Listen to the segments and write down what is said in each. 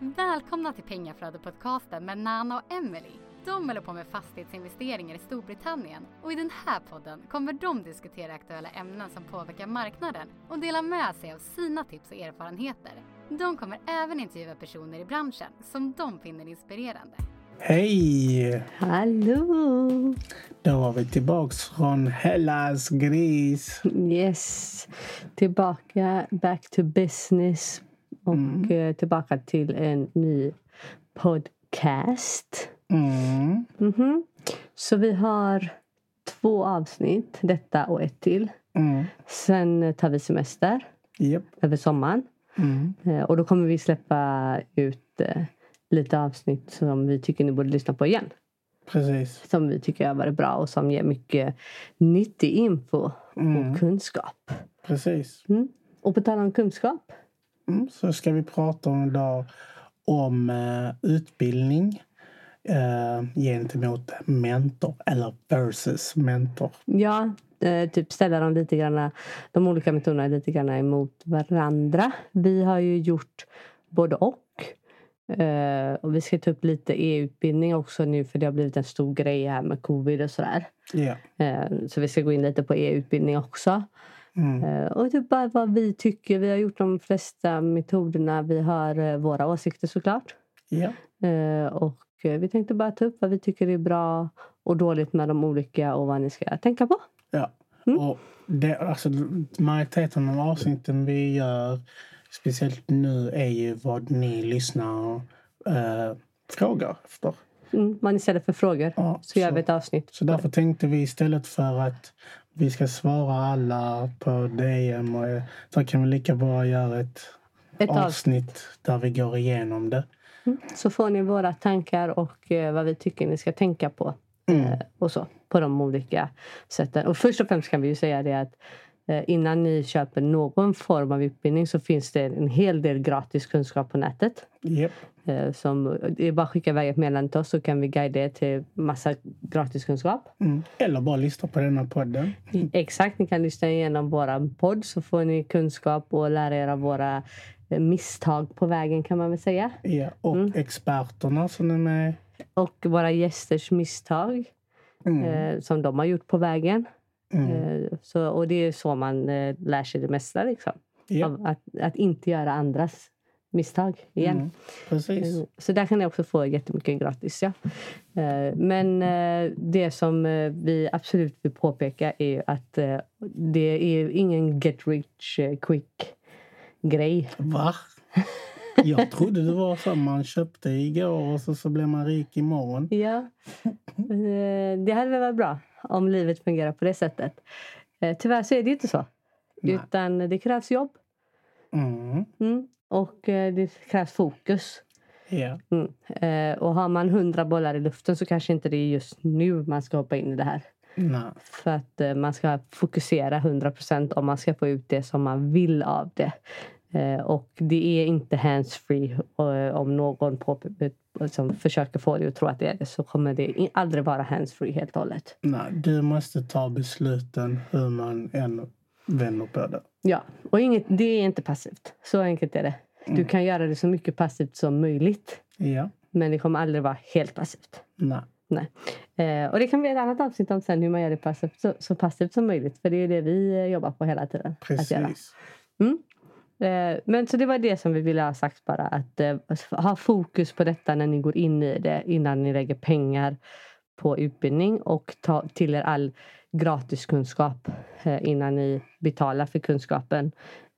Välkomna till Pengaflödet-podcasten med Nana och Emily. De håller på med fastighetsinvesteringar i Storbritannien och i den här podden kommer de diskutera aktuella ämnen som påverkar marknaden och dela med sig av sina tips och erfarenheter. De kommer även intervjua personer i branschen som de finner inspirerande. Hej! Hallå! Då var vi tillbaks från Hellas gris. Yes. Tillbaka, back to business. Och Mm. eh, tillbaka till en ny podcast. Mm. Mhm. Så vi har två avsnitt, detta och ett till. Mm. Sen tar vi semester Japp. över sommaren. Mm. Eh, Och då kommer vi släppa ut eh, lite avsnitt som vi tycker ni borde lyssna på igen. Precis. Som vi tycker har varit bra och som ger mycket nyttig info Mm. och kunskap. Precis. Mm. Och på tal om kunskap. Mm. Så ska vi prata om idag om eh, utbildning eh, gentemot mentor eller versus mentor. Ja, eh, typ ställa dem lite grann, de olika metoderna lite grann emot varandra. Vi har ju gjort både och. Eh, och vi ska ta upp lite e-utbildning också nu för det har blivit en stor grej här med covid och sådär. Ja. Eh, så vi ska gå in lite på e-utbildning också. Mm. Eh, och typ bara vad vi tycker. Vi har gjort de flesta metoderna. Vi har eh, våra åsikter såklart. Ja. Eh, och vi tänkte bara ta upp vad vi tycker är bra och dåligt med de olika och vad ni ska tänka på. Ja. Mm. Och det, alltså, majoriteten av avsnitten vi gör, speciellt nu, är ju vad ni lyssnar eh, frågar efter. Mm, vad ni ställer för frågor. Ja, Så gör vi ett avsnitt. Så därför tänkte vi istället för att vi ska svara alla på DM och eh, så kan vi lika bra göra ett, Ett avsnitt. där vi går igenom det. Så får ni våra tankar och eh, vad vi tycker ni ska tänka på. Mm. Eh, och så. På de olika sätten. Och först och främst kan vi ju säga det att innan ni köper någon form av utbildning så finns det en hel del gratis kunskap på nätet. Japp. Eh, som, det är bara att skicka iväg ett meddelande till oss så kan vi guida er till massa gratis kunskap. Mm. Eller bara lyssna på denna podden. Exakt, ni kan lyssna igenom våra podd så får ni kunskap och lära er av våra eh, misstag på vägen kan man väl säga. Ja. Och Mm. experterna som är med. Och våra gästers misstag Mm. eh, som de har gjort på vägen. Mm. Eh, så, och det är så man eh, lär sig det mesta. Liksom. Av att, att inte göra andras misstag igen. Mm. Precis. Eh, Så där kan ni också få jättemycket gratis. Ja. Men det som vi absolut vill påpeka är att det är ingen get rich quick grej. Va? Jag trodde det var så man köpte igår och så, så blev man rik imorgon. Ja. Eh, Det hade väl varit bra om livet fungerar på det sättet. Eh, Tyvärr så är det inte så. Nej. Utan det krävs jobb. Mm. Mm. Och eh, det krävs fokus. Ja. Mm. Och har man hundra bollar i luften så kanske inte det är just nu man ska hoppa in i det här. Nej. För att man ska fokusera 100 procent om man ska få ut det som man vill av det. Eh, och det är inte handsfree. Eh, om någon på, som försöker få dig att tro att det är det så kommer det aldrig vara handsfree helt och hållet. Nej, du måste ta besluten hur man än vänder på det. Ja, och inget, det är inte passivt. Så enkelt är det. Du kan göra det så mycket passivt som möjligt. Ja. Men det kommer aldrig vara helt passivt. Nej. Nej. Eh, och det kan bli ett annat avsnitt om sen hur man gör det passivt, så, så passivt som möjligt. För det är det vi eh, jobbar på hela tiden. Precis. Eh, men så det var det som vi ville ha sagt bara. Att eh, ha fokus på detta när ni går in i det innan ni lägger pengar på utbildning och ta till er all gratis kunskap eh, innan ni betalar för kunskapen.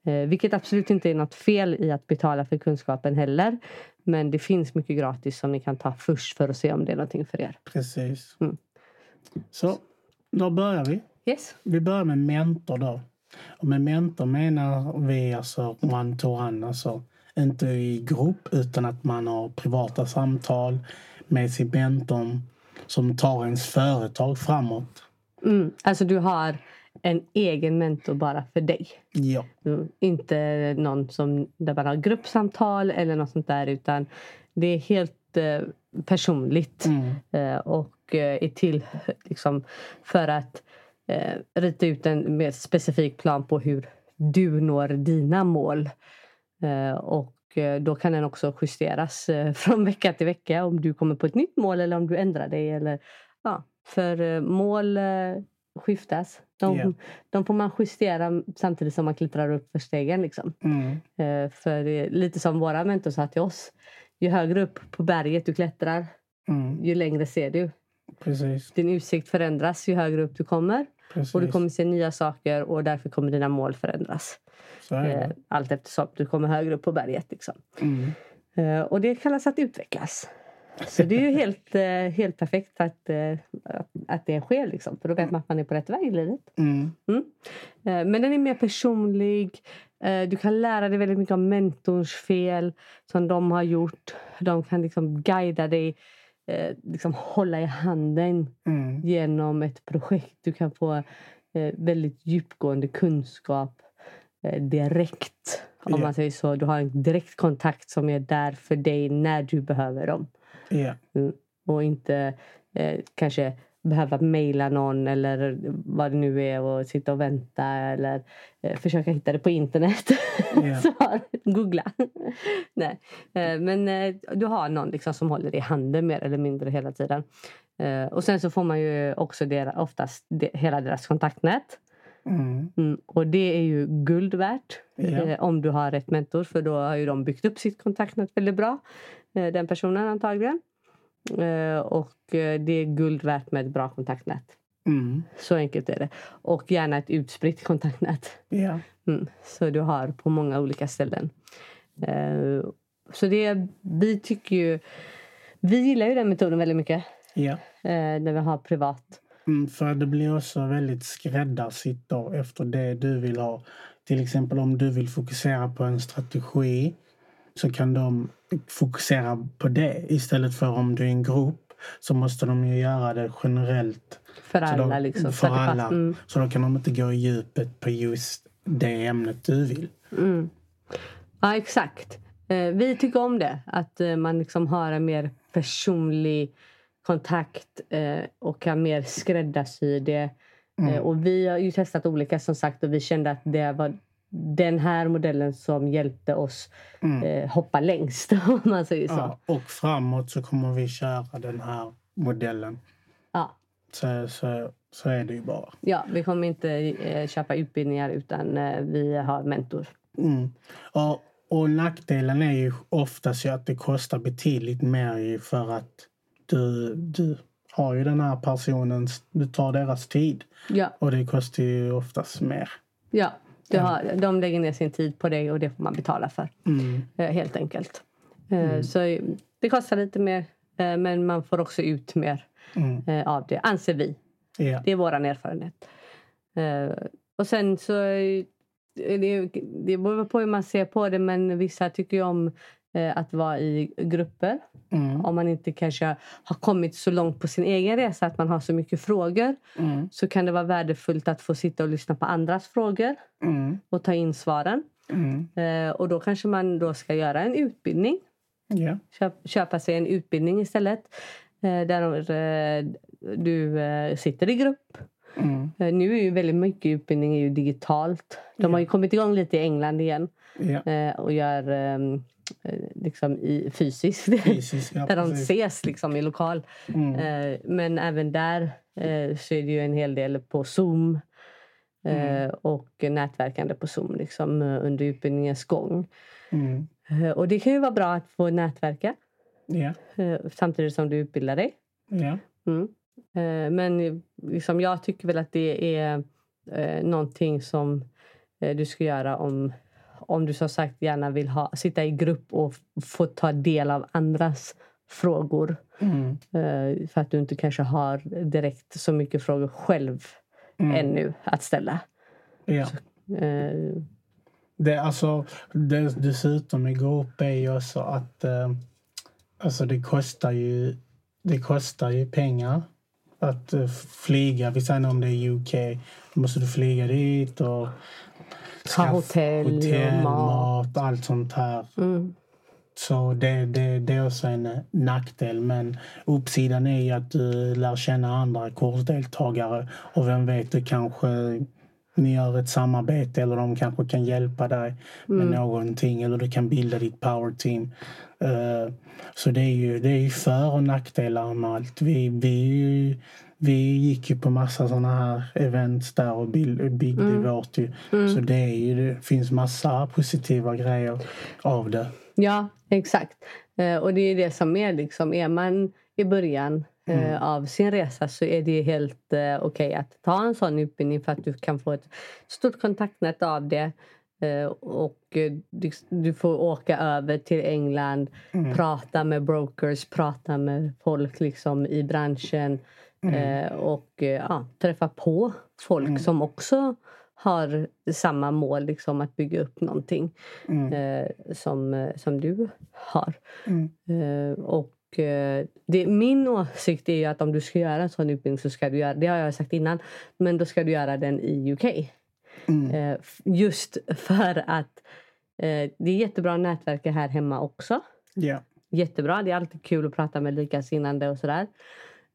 Eh, vilket absolut inte är något fel i att betala för kunskapen heller. Men det finns mycket gratis som ni kan ta först för att se om det är någonting för er. Precis. Mm. Så, då börjar vi. Yes. Vi börjar med mentor då. Och med mentor menar vi alltså one to one, alltså inte i grupp utan att man har privata samtal med sin mentor som tar ens företag framåt. Mm. Alltså du har en egen mentor bara för dig. Ja, Mm, Inte någon som där man har gruppsamtal eller något sånt där utan det är helt eh, personligt mm. eh, och eh, är till liksom, för att eh, rita ut en mer specifik plan på hur du når dina mål. Eh, och eh, då kan den också justeras eh, från vecka till vecka om du kommer på ett nytt mål eller om du ändrar dig. Eller, ja, för eh, mål skiftas. De, Ja. de får man justera samtidigt som man klättrar upp för stegen. Liksom. Mm. För lite som våra mentor sa till oss. Ju högre upp på berget du klättrar, Mm. ju längre ser du. Precis. Din utsikt förändras ju högre upp du kommer. Precis. Och du kommer se nya saker och därför kommer dina mål förändras. Eh, allt eftersom du kommer högre upp på berget. Liksom. Mm. Eh, och det kallas att utvecklas. Så det är ju helt, eh, helt perfekt att, eh, att det sker. Liksom. För då vet man att man är på rätt väg i livet. Mm. Eh, Men den är mer personlig. Du kan lära dig väldigt mycket om mentors fel som de har gjort. De kan liksom guida dig, eh, liksom hålla i handen Mm. genom ett projekt. Du kan få eh, väldigt djupgående kunskap eh, direkt. Om Ja. man säger så. Du har en direkt kontakt som är där för dig när du behöver dem. Ja. Och inte eh, kanske behöva mejla någon eller vad det nu är och sitta och vänta eller eh, försöka hitta det på internet. Svar. Googla. Nej. Eh, men eh, du har någon liksom som håller i handen mer eller mindre hela tiden. Eh, och sen så får man ju också dera, oftast de, hela deras kontaktnät. Mm. Mm, och det är ju guld värt eh, om du har rätt mentor för då har ju de byggt upp sitt kontaktnät väldigt bra. Eh, den personen antagligen. Eh, och eh, det är guld värt med ett bra kontaktnät. Mm. Så enkelt är det. Och gärna ett utspritt kontaktnät. Ja. Mm, så du har på många olika ställen. Eh, så det, vi tycker ju... Vi gillar ju den metoden väldigt mycket. Eh, när vi har privat. Mm, för det blir också väldigt skräddarsytt efter det du vill ha. Till exempel om du vill fokusera på en strategi så kan de fokusera på det istället för om du är en grupp så måste de ju göra det generellt. För Så alla. liksom, för så att det pass- alla. Mm. Så då kan de inte gå i djupet på just det ämnet du vill. Mm. Ja, exakt. Eh, vi tycker om det. Att eh, man liksom har en mer personlig kontakt eh, och kan mer skräddarsy det. Mm. Och vi har ju testat olika som sagt och vi kände att det var den här modellen som hjälpte oss Mm. eh, hoppa längst om man säger så. Ja, och framåt så kommer vi köra den här modellen. Ja. Så, så, så är det ju bara. Ja, vi kommer inte eh, köpa utbildningar utan eh, vi har mentor. Mm. Och, och nackdelen är ju oftast ju att det kostar betydligt mer för att du, du har ju den här personens, du tar deras tid. Ja, Och det kostar ju oftast mer. ja. Du har, de lägger ner sin tid på dig och det får man betala för. Mm. Eh, helt enkelt. Eh, Mm. Så det kostar lite mer eh, men man får också ut mer Mm. av det, anser vi. Ja. Det är vår erfarenhet. Och sen så... Det, det beror på hur man ser på det men vissa tycker ju om att vara i grupper. Mm. Om man inte kanske har kommit så långt på sin egen resa att man har så mycket frågor Mm. så kan det vara värdefullt att få sitta och lyssna på andras frågor Mm. och ta in svaren. Mm. Eh, Och då kanske man då ska göra en utbildning köp, köpa sig en utbildning istället. Eh, där eh, du eh, sitter i grupp. Mm. Eh, nu är ju väldigt mycket utbildning är digitalt. De har ju kommit igång lite i England igen eh, och gör ehm, eh, liksom i fysiskt. Fysiskt, ja, där de ses liksom i lokal. Mm. Eh, men även där eh, så är det ju en hel del på Zoom. Eh, Mm. Och nätverkande på Zoom liksom, eh, under utbildningens gång. Mm. Eh, och det kan ju vara bra att få nätverka eh, samtidigt som du utbildar dig. Ja. Mm. Eh, Men liksom, jag tycker väl att det är eh, någonting som eh, du ska göra om, om du som sagt gärna vill ha, sitta i grupp och få ta del av andras frågor. Mm. Eh, för att du inte kanske har direkt så mycket frågor själv Mm. ännu att ställa. Ja. Eh, Det, alltså, det, dessutom i grupp är ju också att eh, alltså det kostar ju det kostar ju pengar att eh, flyga. Vi säger om det är UK, då måste du flyga dit och skaffa hotell och hotell, mat. mat, allt sånt här. mm, Så det, det, det är också en eh, nackdel. Men uppsidan är ju att du lär känna andra kursdeltagare och vem vet, du kanske ni gör ett samarbete eller de kanske kan hjälpa dig med Mm. någonting eller du kan bilda ditt power team. Eh, så det är ju, det är ju för och nackdelar med allt. Vi, vi, vi gick ju på massa sådana här events där och byggde Mm. vårt ju. Så det, är ju, det finns massa positiva grejer av det. Ja, exakt. Eh, och det är det som är liksom, är man i början eh, Mm. av sin resa så är det helt eh, okej att ta en sån utbildning för att du kan få ett stort kontaktnät av det. Eh, och du, du får åka över till England, Mm. prata med brokers, prata med folk liksom i branschen Mm. eh, och eh, ja, träffa på folk som också har samma mål, liksom att bygga upp någonting Mm. eh, som, eh, som du har. Mm. Eh, och eh, det, min åsikt är att om du ska göra en sån utbildning så ska du göra, det har jag sagt innan, men då ska du göra den i UK. Mm. Just för att det är jättebra att nätverka här hemma också. Ja. Jättebra, det är alltid kul att prata med likasinnande och sådär. Eh,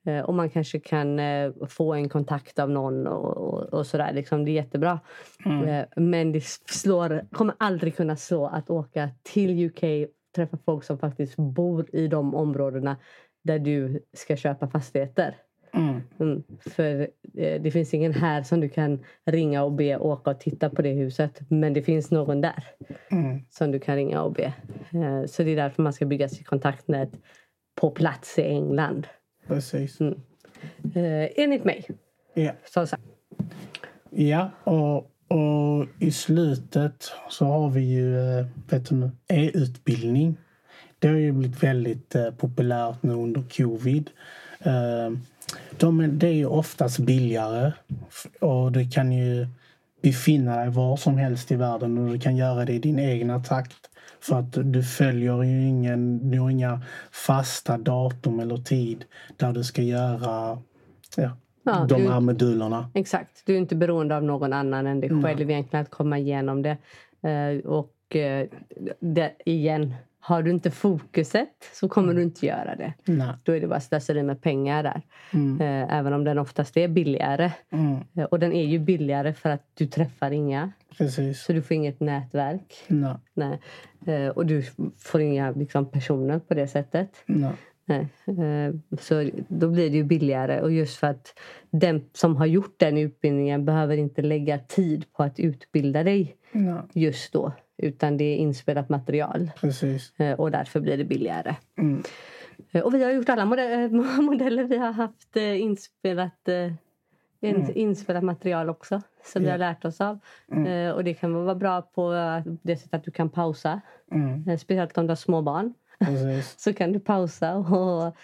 och man kanske kan eh, få en kontakt av någon och, och, och sådär. Liksom, det är jättebra. Eh, men det slår, kommer aldrig kunna slå att åka till UK träffa folk som faktiskt bor i de områdena där du ska köpa fastigheter. Mm. Mm. För eh, det finns ingen här som du kan ringa och be åka och titta på det huset. Men det finns någon där Mm. som du kan ringa och be. Eh, så det är därför man ska bygga sitt kontaktnät på plats i England. Precis. Mm. Eh, enligt mig. Ja. Som sagt. Ja, och, och i slutet så har vi ju eh, vet du nu, e-utbildning. Det har ju blivit väldigt eh, populärt nu under covid. Eh, de, det är ju oftast billigare och du kan ju befinna dig var som helst i världen och du kan göra det i din egna takt. För att du följer ju ingen, du har inga fasta datum eller tid där du ska göra ja, Ja, de du- här modulerna. Exakt. Du är inte beroende av någon annan än dig själv egentligen att komma igenom det. Eh, och eh, det, igen, har du inte fokuset så kommer du inte göra det. Nej. Då är det bara slöseri med pengar där. Mm. Eh, även om den oftast är billigare. Mm. Eh, och den är ju billigare för att du träffar inga. Precis. Så du får inget nätverk. Nej. Nej. Eh, och du får inga liksom, personer på det sättet. Nej. Nej. Så då blir det ju billigare. Och just för att den som har gjort den utbildningen behöver inte lägga tid på att utbilda dig just då. Utan det är inspelat material. Precis. Eh, Och därför blir det billigare. Mm. Eh, Och vi har gjort alla mode- modeller. Vi har haft eh, inspelat, in, inspelat material också. Som vi har lärt oss av. Mm. Och det kan vara bra på det sättet att du kan pausa. Mm. Speciellt om du har små barn. Precis. Så kan du pausa och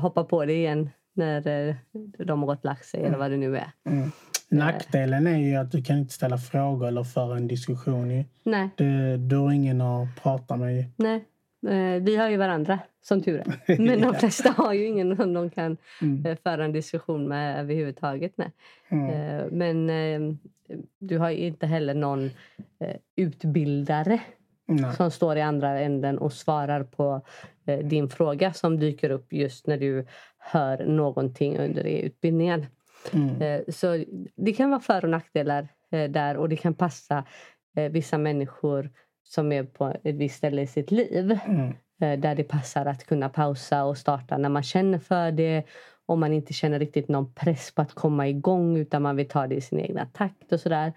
hoppa på det igen när de har gått lagt sig eller vad det nu är. Mm. Nackdelen är ju att du kan inte ställa frågor eller föra en diskussion. Ju. Nej, Du, du har ingen att prata med. ju. nej. Eh, Vi har ju varandra, som tur är. Men de flesta har ju ingen som de kan Mm. eh, föra en diskussion med överhuvudtaget. Nej. Mm. Eh, Men eh, du har ju inte heller någon eh, utbildare Nej. som står i andra änden och svarar på eh, din fråga som dyker upp just när du hör någonting under utbildningen. Mm. Eh, Så det kan vara för och nackdelar eh, där och det kan passa eh, vissa människor som är på ett visst ställe i sitt liv Mm. där det passar att kunna pausa och starta när man känner för det om man inte känner riktigt någon press på att komma igång utan man vill ta det i sin egna takt och sådär.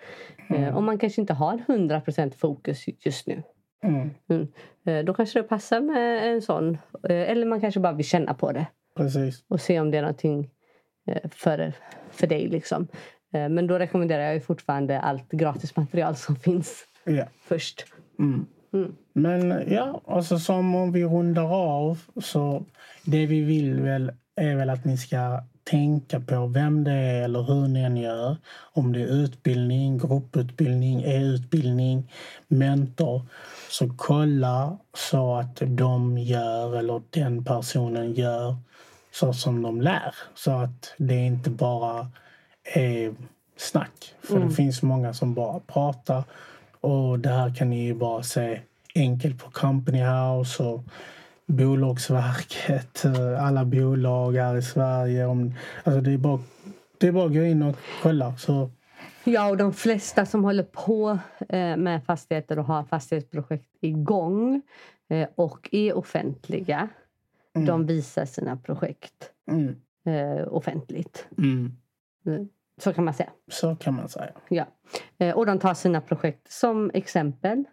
Eh, Om man kanske inte har 100% fokus just nu. Mm. Mm. Då kanske det passar med en sån. Eller man kanske bara vill känna på det Precis. och se om det är någonting för, för dig. Liksom. Eh, Men då rekommenderar jag ju fortfarande allt gratismaterial som finns Ja. först. Mm. Mm. Men ja, alltså som om vi rundar av så det vi vill väl är väl att ni ska tänka på vem det är eller hur ni än gör. Om det är utbildning, grupputbildning, e-utbildning, mentor. Så kolla så att de gör eller den personen gör så som de lär. Så att det inte bara är snack. För det finns många som bara pratar. Och det här kan ni ju bara se enkelt på Company House och Bolagsverket, eh, alla bolag här i Sverige. Om, alltså det, är bara, det är bara att gå in och kolla så Ja, och de flesta som håller på eh, med fastigheter och har fastighetsprojekt igång eh, och är offentliga, Mm. de visar sina projekt Mm. eh, offentligt. Mm. Så kan man säga. Så kan man säga. Ja. Eh, och de tar sina projekt som exempel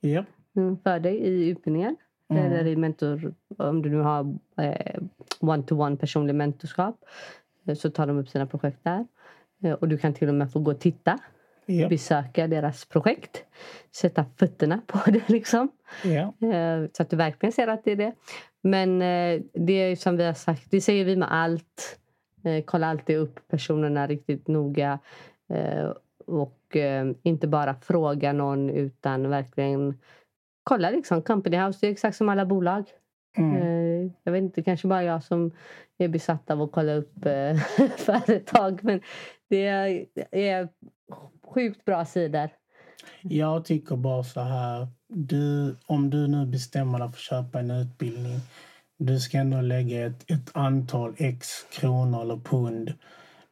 Ja. mm, för dig i utbildningar. Mm. Eller i mentor, om du nu har eh, one-to-one personlig mentorskap. eh, Så tar de upp sina projekt där. Eh, och du kan till och med få gå och titta. Ja. Besöka deras projekt. Sätta fötterna på det liksom. Ja. Eh, Så att du verkligen ser att det är det. Men eh, det är ju som vi har sagt, det säger vi med allt. Eh, Kolla alltid upp personerna riktigt noga. Eh, Och inte bara fråga någon utan verkligen kolla liksom. Company House, det är exakt som alla bolag. Mm. Jag vet inte, kanske bara jag som är besatt av att kolla upp företag. Men det är, det är sjukt bra sidor. Jag tycker bara så här. Du, om du nu bestämmer dig för att köpa en utbildning. Du ska ändå lägga ett, ett antal x kronor eller pund.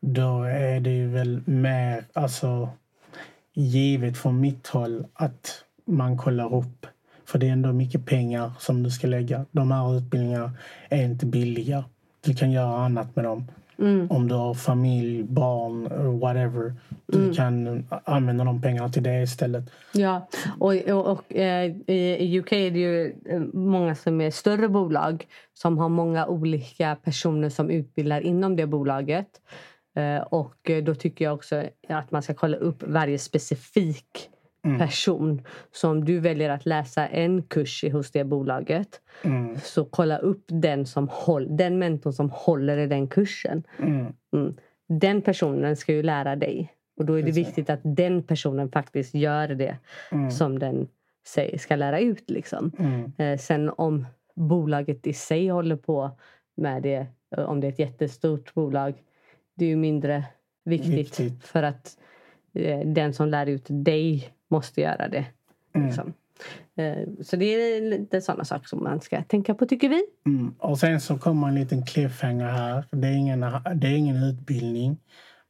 Då är det ju väl mer alltså, givet från mitt håll att man kollar upp. För det är ändå mycket pengar som du ska lägga. De här utbildningarna är inte billiga. Du kan göra annat med dem. Mm. Om du har familj, barn, whatever. Du Mm. kan använda de pengarna till det istället. Ja, och, och, och eh, i UK är det ju eh, många som är större bolag som har många olika personer som utbildar inom det bolaget. Eh, och då tycker jag också att man ska kolla upp varje specifik Mm. person. Om du väljer att läsa en kurs hos det bolaget Mm, så kolla upp den, som håll, den mentorn som håller i den kursen. mm, Mm. Den personen ska ju lära dig. Och då är det viktigt att den personen faktiskt gör det mm, som den ska lära ut. Liksom. Eh, sen om bolaget i sig håller på med det, eh, om det är ett jättestort bolag, det är ju mindre viktigt. Viktigt. För att den som lär ut dig måste göra det. mm, Liksom. Eh, så det är lite sådana saker som man ska tänka på tycker vi. mm. Och sen så kommer en liten cliffhanger här. Det är ingen, det är ingen utbildning.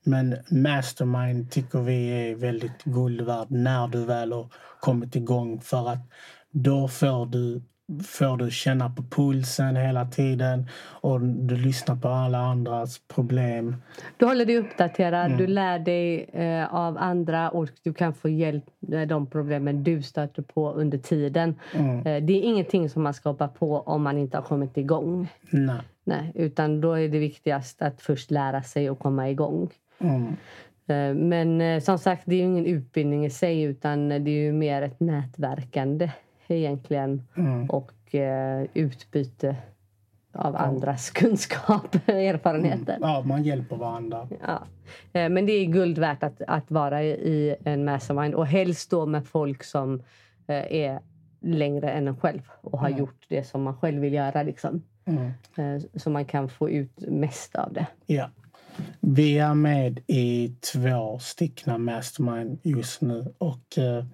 Men mastermind tycker vi är väldigt guld värd när du väl har kommit igång. För att då får du, får du känna på pulsen hela tiden och du lyssnar på alla andras problem. Du håller dig uppdaterad, Mm. du lär dig eh, av andra och du kan få hjälp med de problemen du stöter på under tiden. Mm. Eh, det är ingenting som man ska hoppa på om man inte har kommit igång. Nej. Nej, utan då är det viktigast att först lära sig och komma igång. Mm. Eh, Men eh, som sagt, det är ju ingen utbildning i sig utan det är ju mer ett nätverkande egentligen Mm. och eh, utbyte av andras kunskap och erfarenheter. Ja, man hjälper varandra. Ja. Eh, Men det är guld värt att, att vara i- i en mastermind och helst då med folk som eh, är längre än en själv och har Mm. gjort det som man själv vill göra. Liksom. Mm. Eh, Så man kan få ut mest av det. Ja. Vi är med i två stycken mastermind just nu och eh,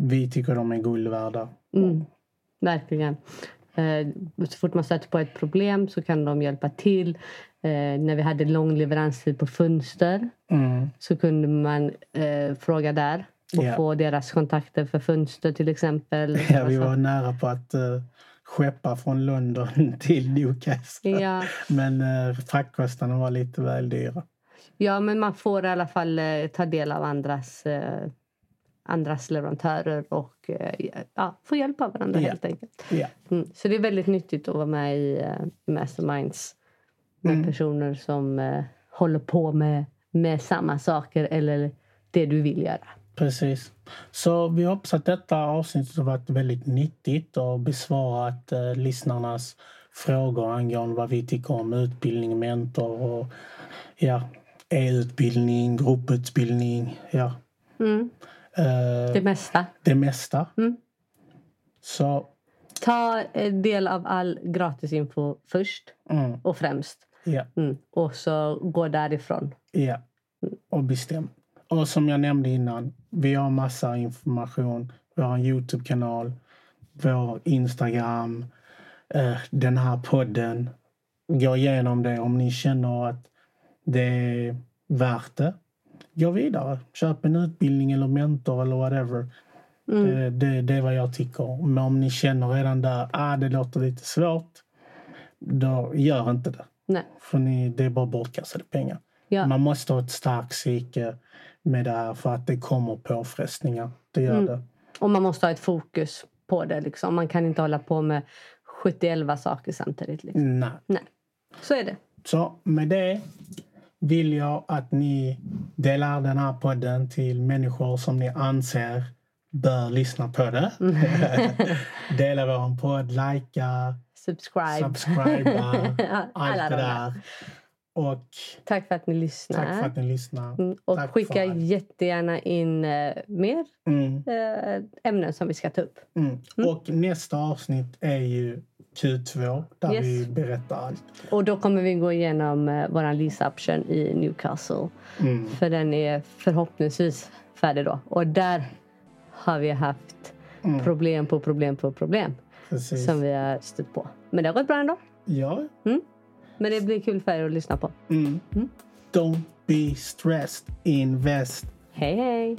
vi tycker de är guld värda. Mm, verkligen. Eh, så fort man stöter på ett problem så kan de hjälpa till. Eh, när vi hade lång leveranstid på fönster Mm. så kunde man eh, fråga där och Ja. få deras kontakter för fönster till exempel. Ja, vi Alltså, var nära på att skeppa från London till Newcastle. ja, Men fraktkostnaderna var lite väl dyra. ja, men man får i alla fall eh, ta del av andras, eh, andras leverantörer och eh, ja, få hjälp av varandra Ja. helt enkelt. Ja. Mm. Så det är väldigt nyttigt att vara med i, eh, Masterminds med Mm. personer som eh, håller på med, med samma saker eller det du vill göra. Precis. Så vi hoppas att detta avsnitt har varit väldigt nyttigt och besvarat eh, lyssnarnas frågor angående vad vi tycker om utbildning, mentor och ja, e-utbildning, grupputbildning, ja. Mm. Eh, Det mesta. det mesta. Mm. Så, Ta eh, del av all gratisinfo först mm, och främst. ja, Mm. Och så gå därifrån. ja. Och bestäm. Och som jag nämnde innan, vi har massa information. Vi har en Youtube-kanal, vår Instagram, eh, den här podden. Gå igenom det om ni känner att det är värt det. Gå vidare. Köp en utbildning eller mentor eller whatever. Mm. Det, det, det är vad jag tycker. Men om ni känner redan där, ah, det låter lite svårt. Då gör inte det. Nej. För ni, det är bara bortkastade pengar. Ja. Man måste ha ett starkt psyke med det här för att det kommer påfrestningar. Det gör Mm. det. Och man måste ha ett fokus på det. Liksom. Man kan inte hålla på med 71 saker samtidigt. Liksom. Nej. Nej, så är det. Så med det vill jag att ni delar den här podden till människor som ni anser bör lyssna på det. Dela vår podd, likea, Subscribe. subscriba, allt det de där. Och Tack för att ni lyssnar. tack för att ni lyssnar. Mm, Och Tack skicka för jättegärna in eh, mer Mm, eh, ämnen som vi ska ta upp. mm. Och nästa avsnitt är ju Q2 där Yes. vi berättar allt. Och då kommer vi gå igenom eh, vår lease option i Newcastle. Mm. För den är förhoppningsvis färdig då. Och där har vi haft Mm. problem på problem på problem Precis. som vi har stött på. Men det har gått bra ändå. Ja. Men det blir kul för er att lyssna på. Mm. Don't be stressed. Invest. Hej hej!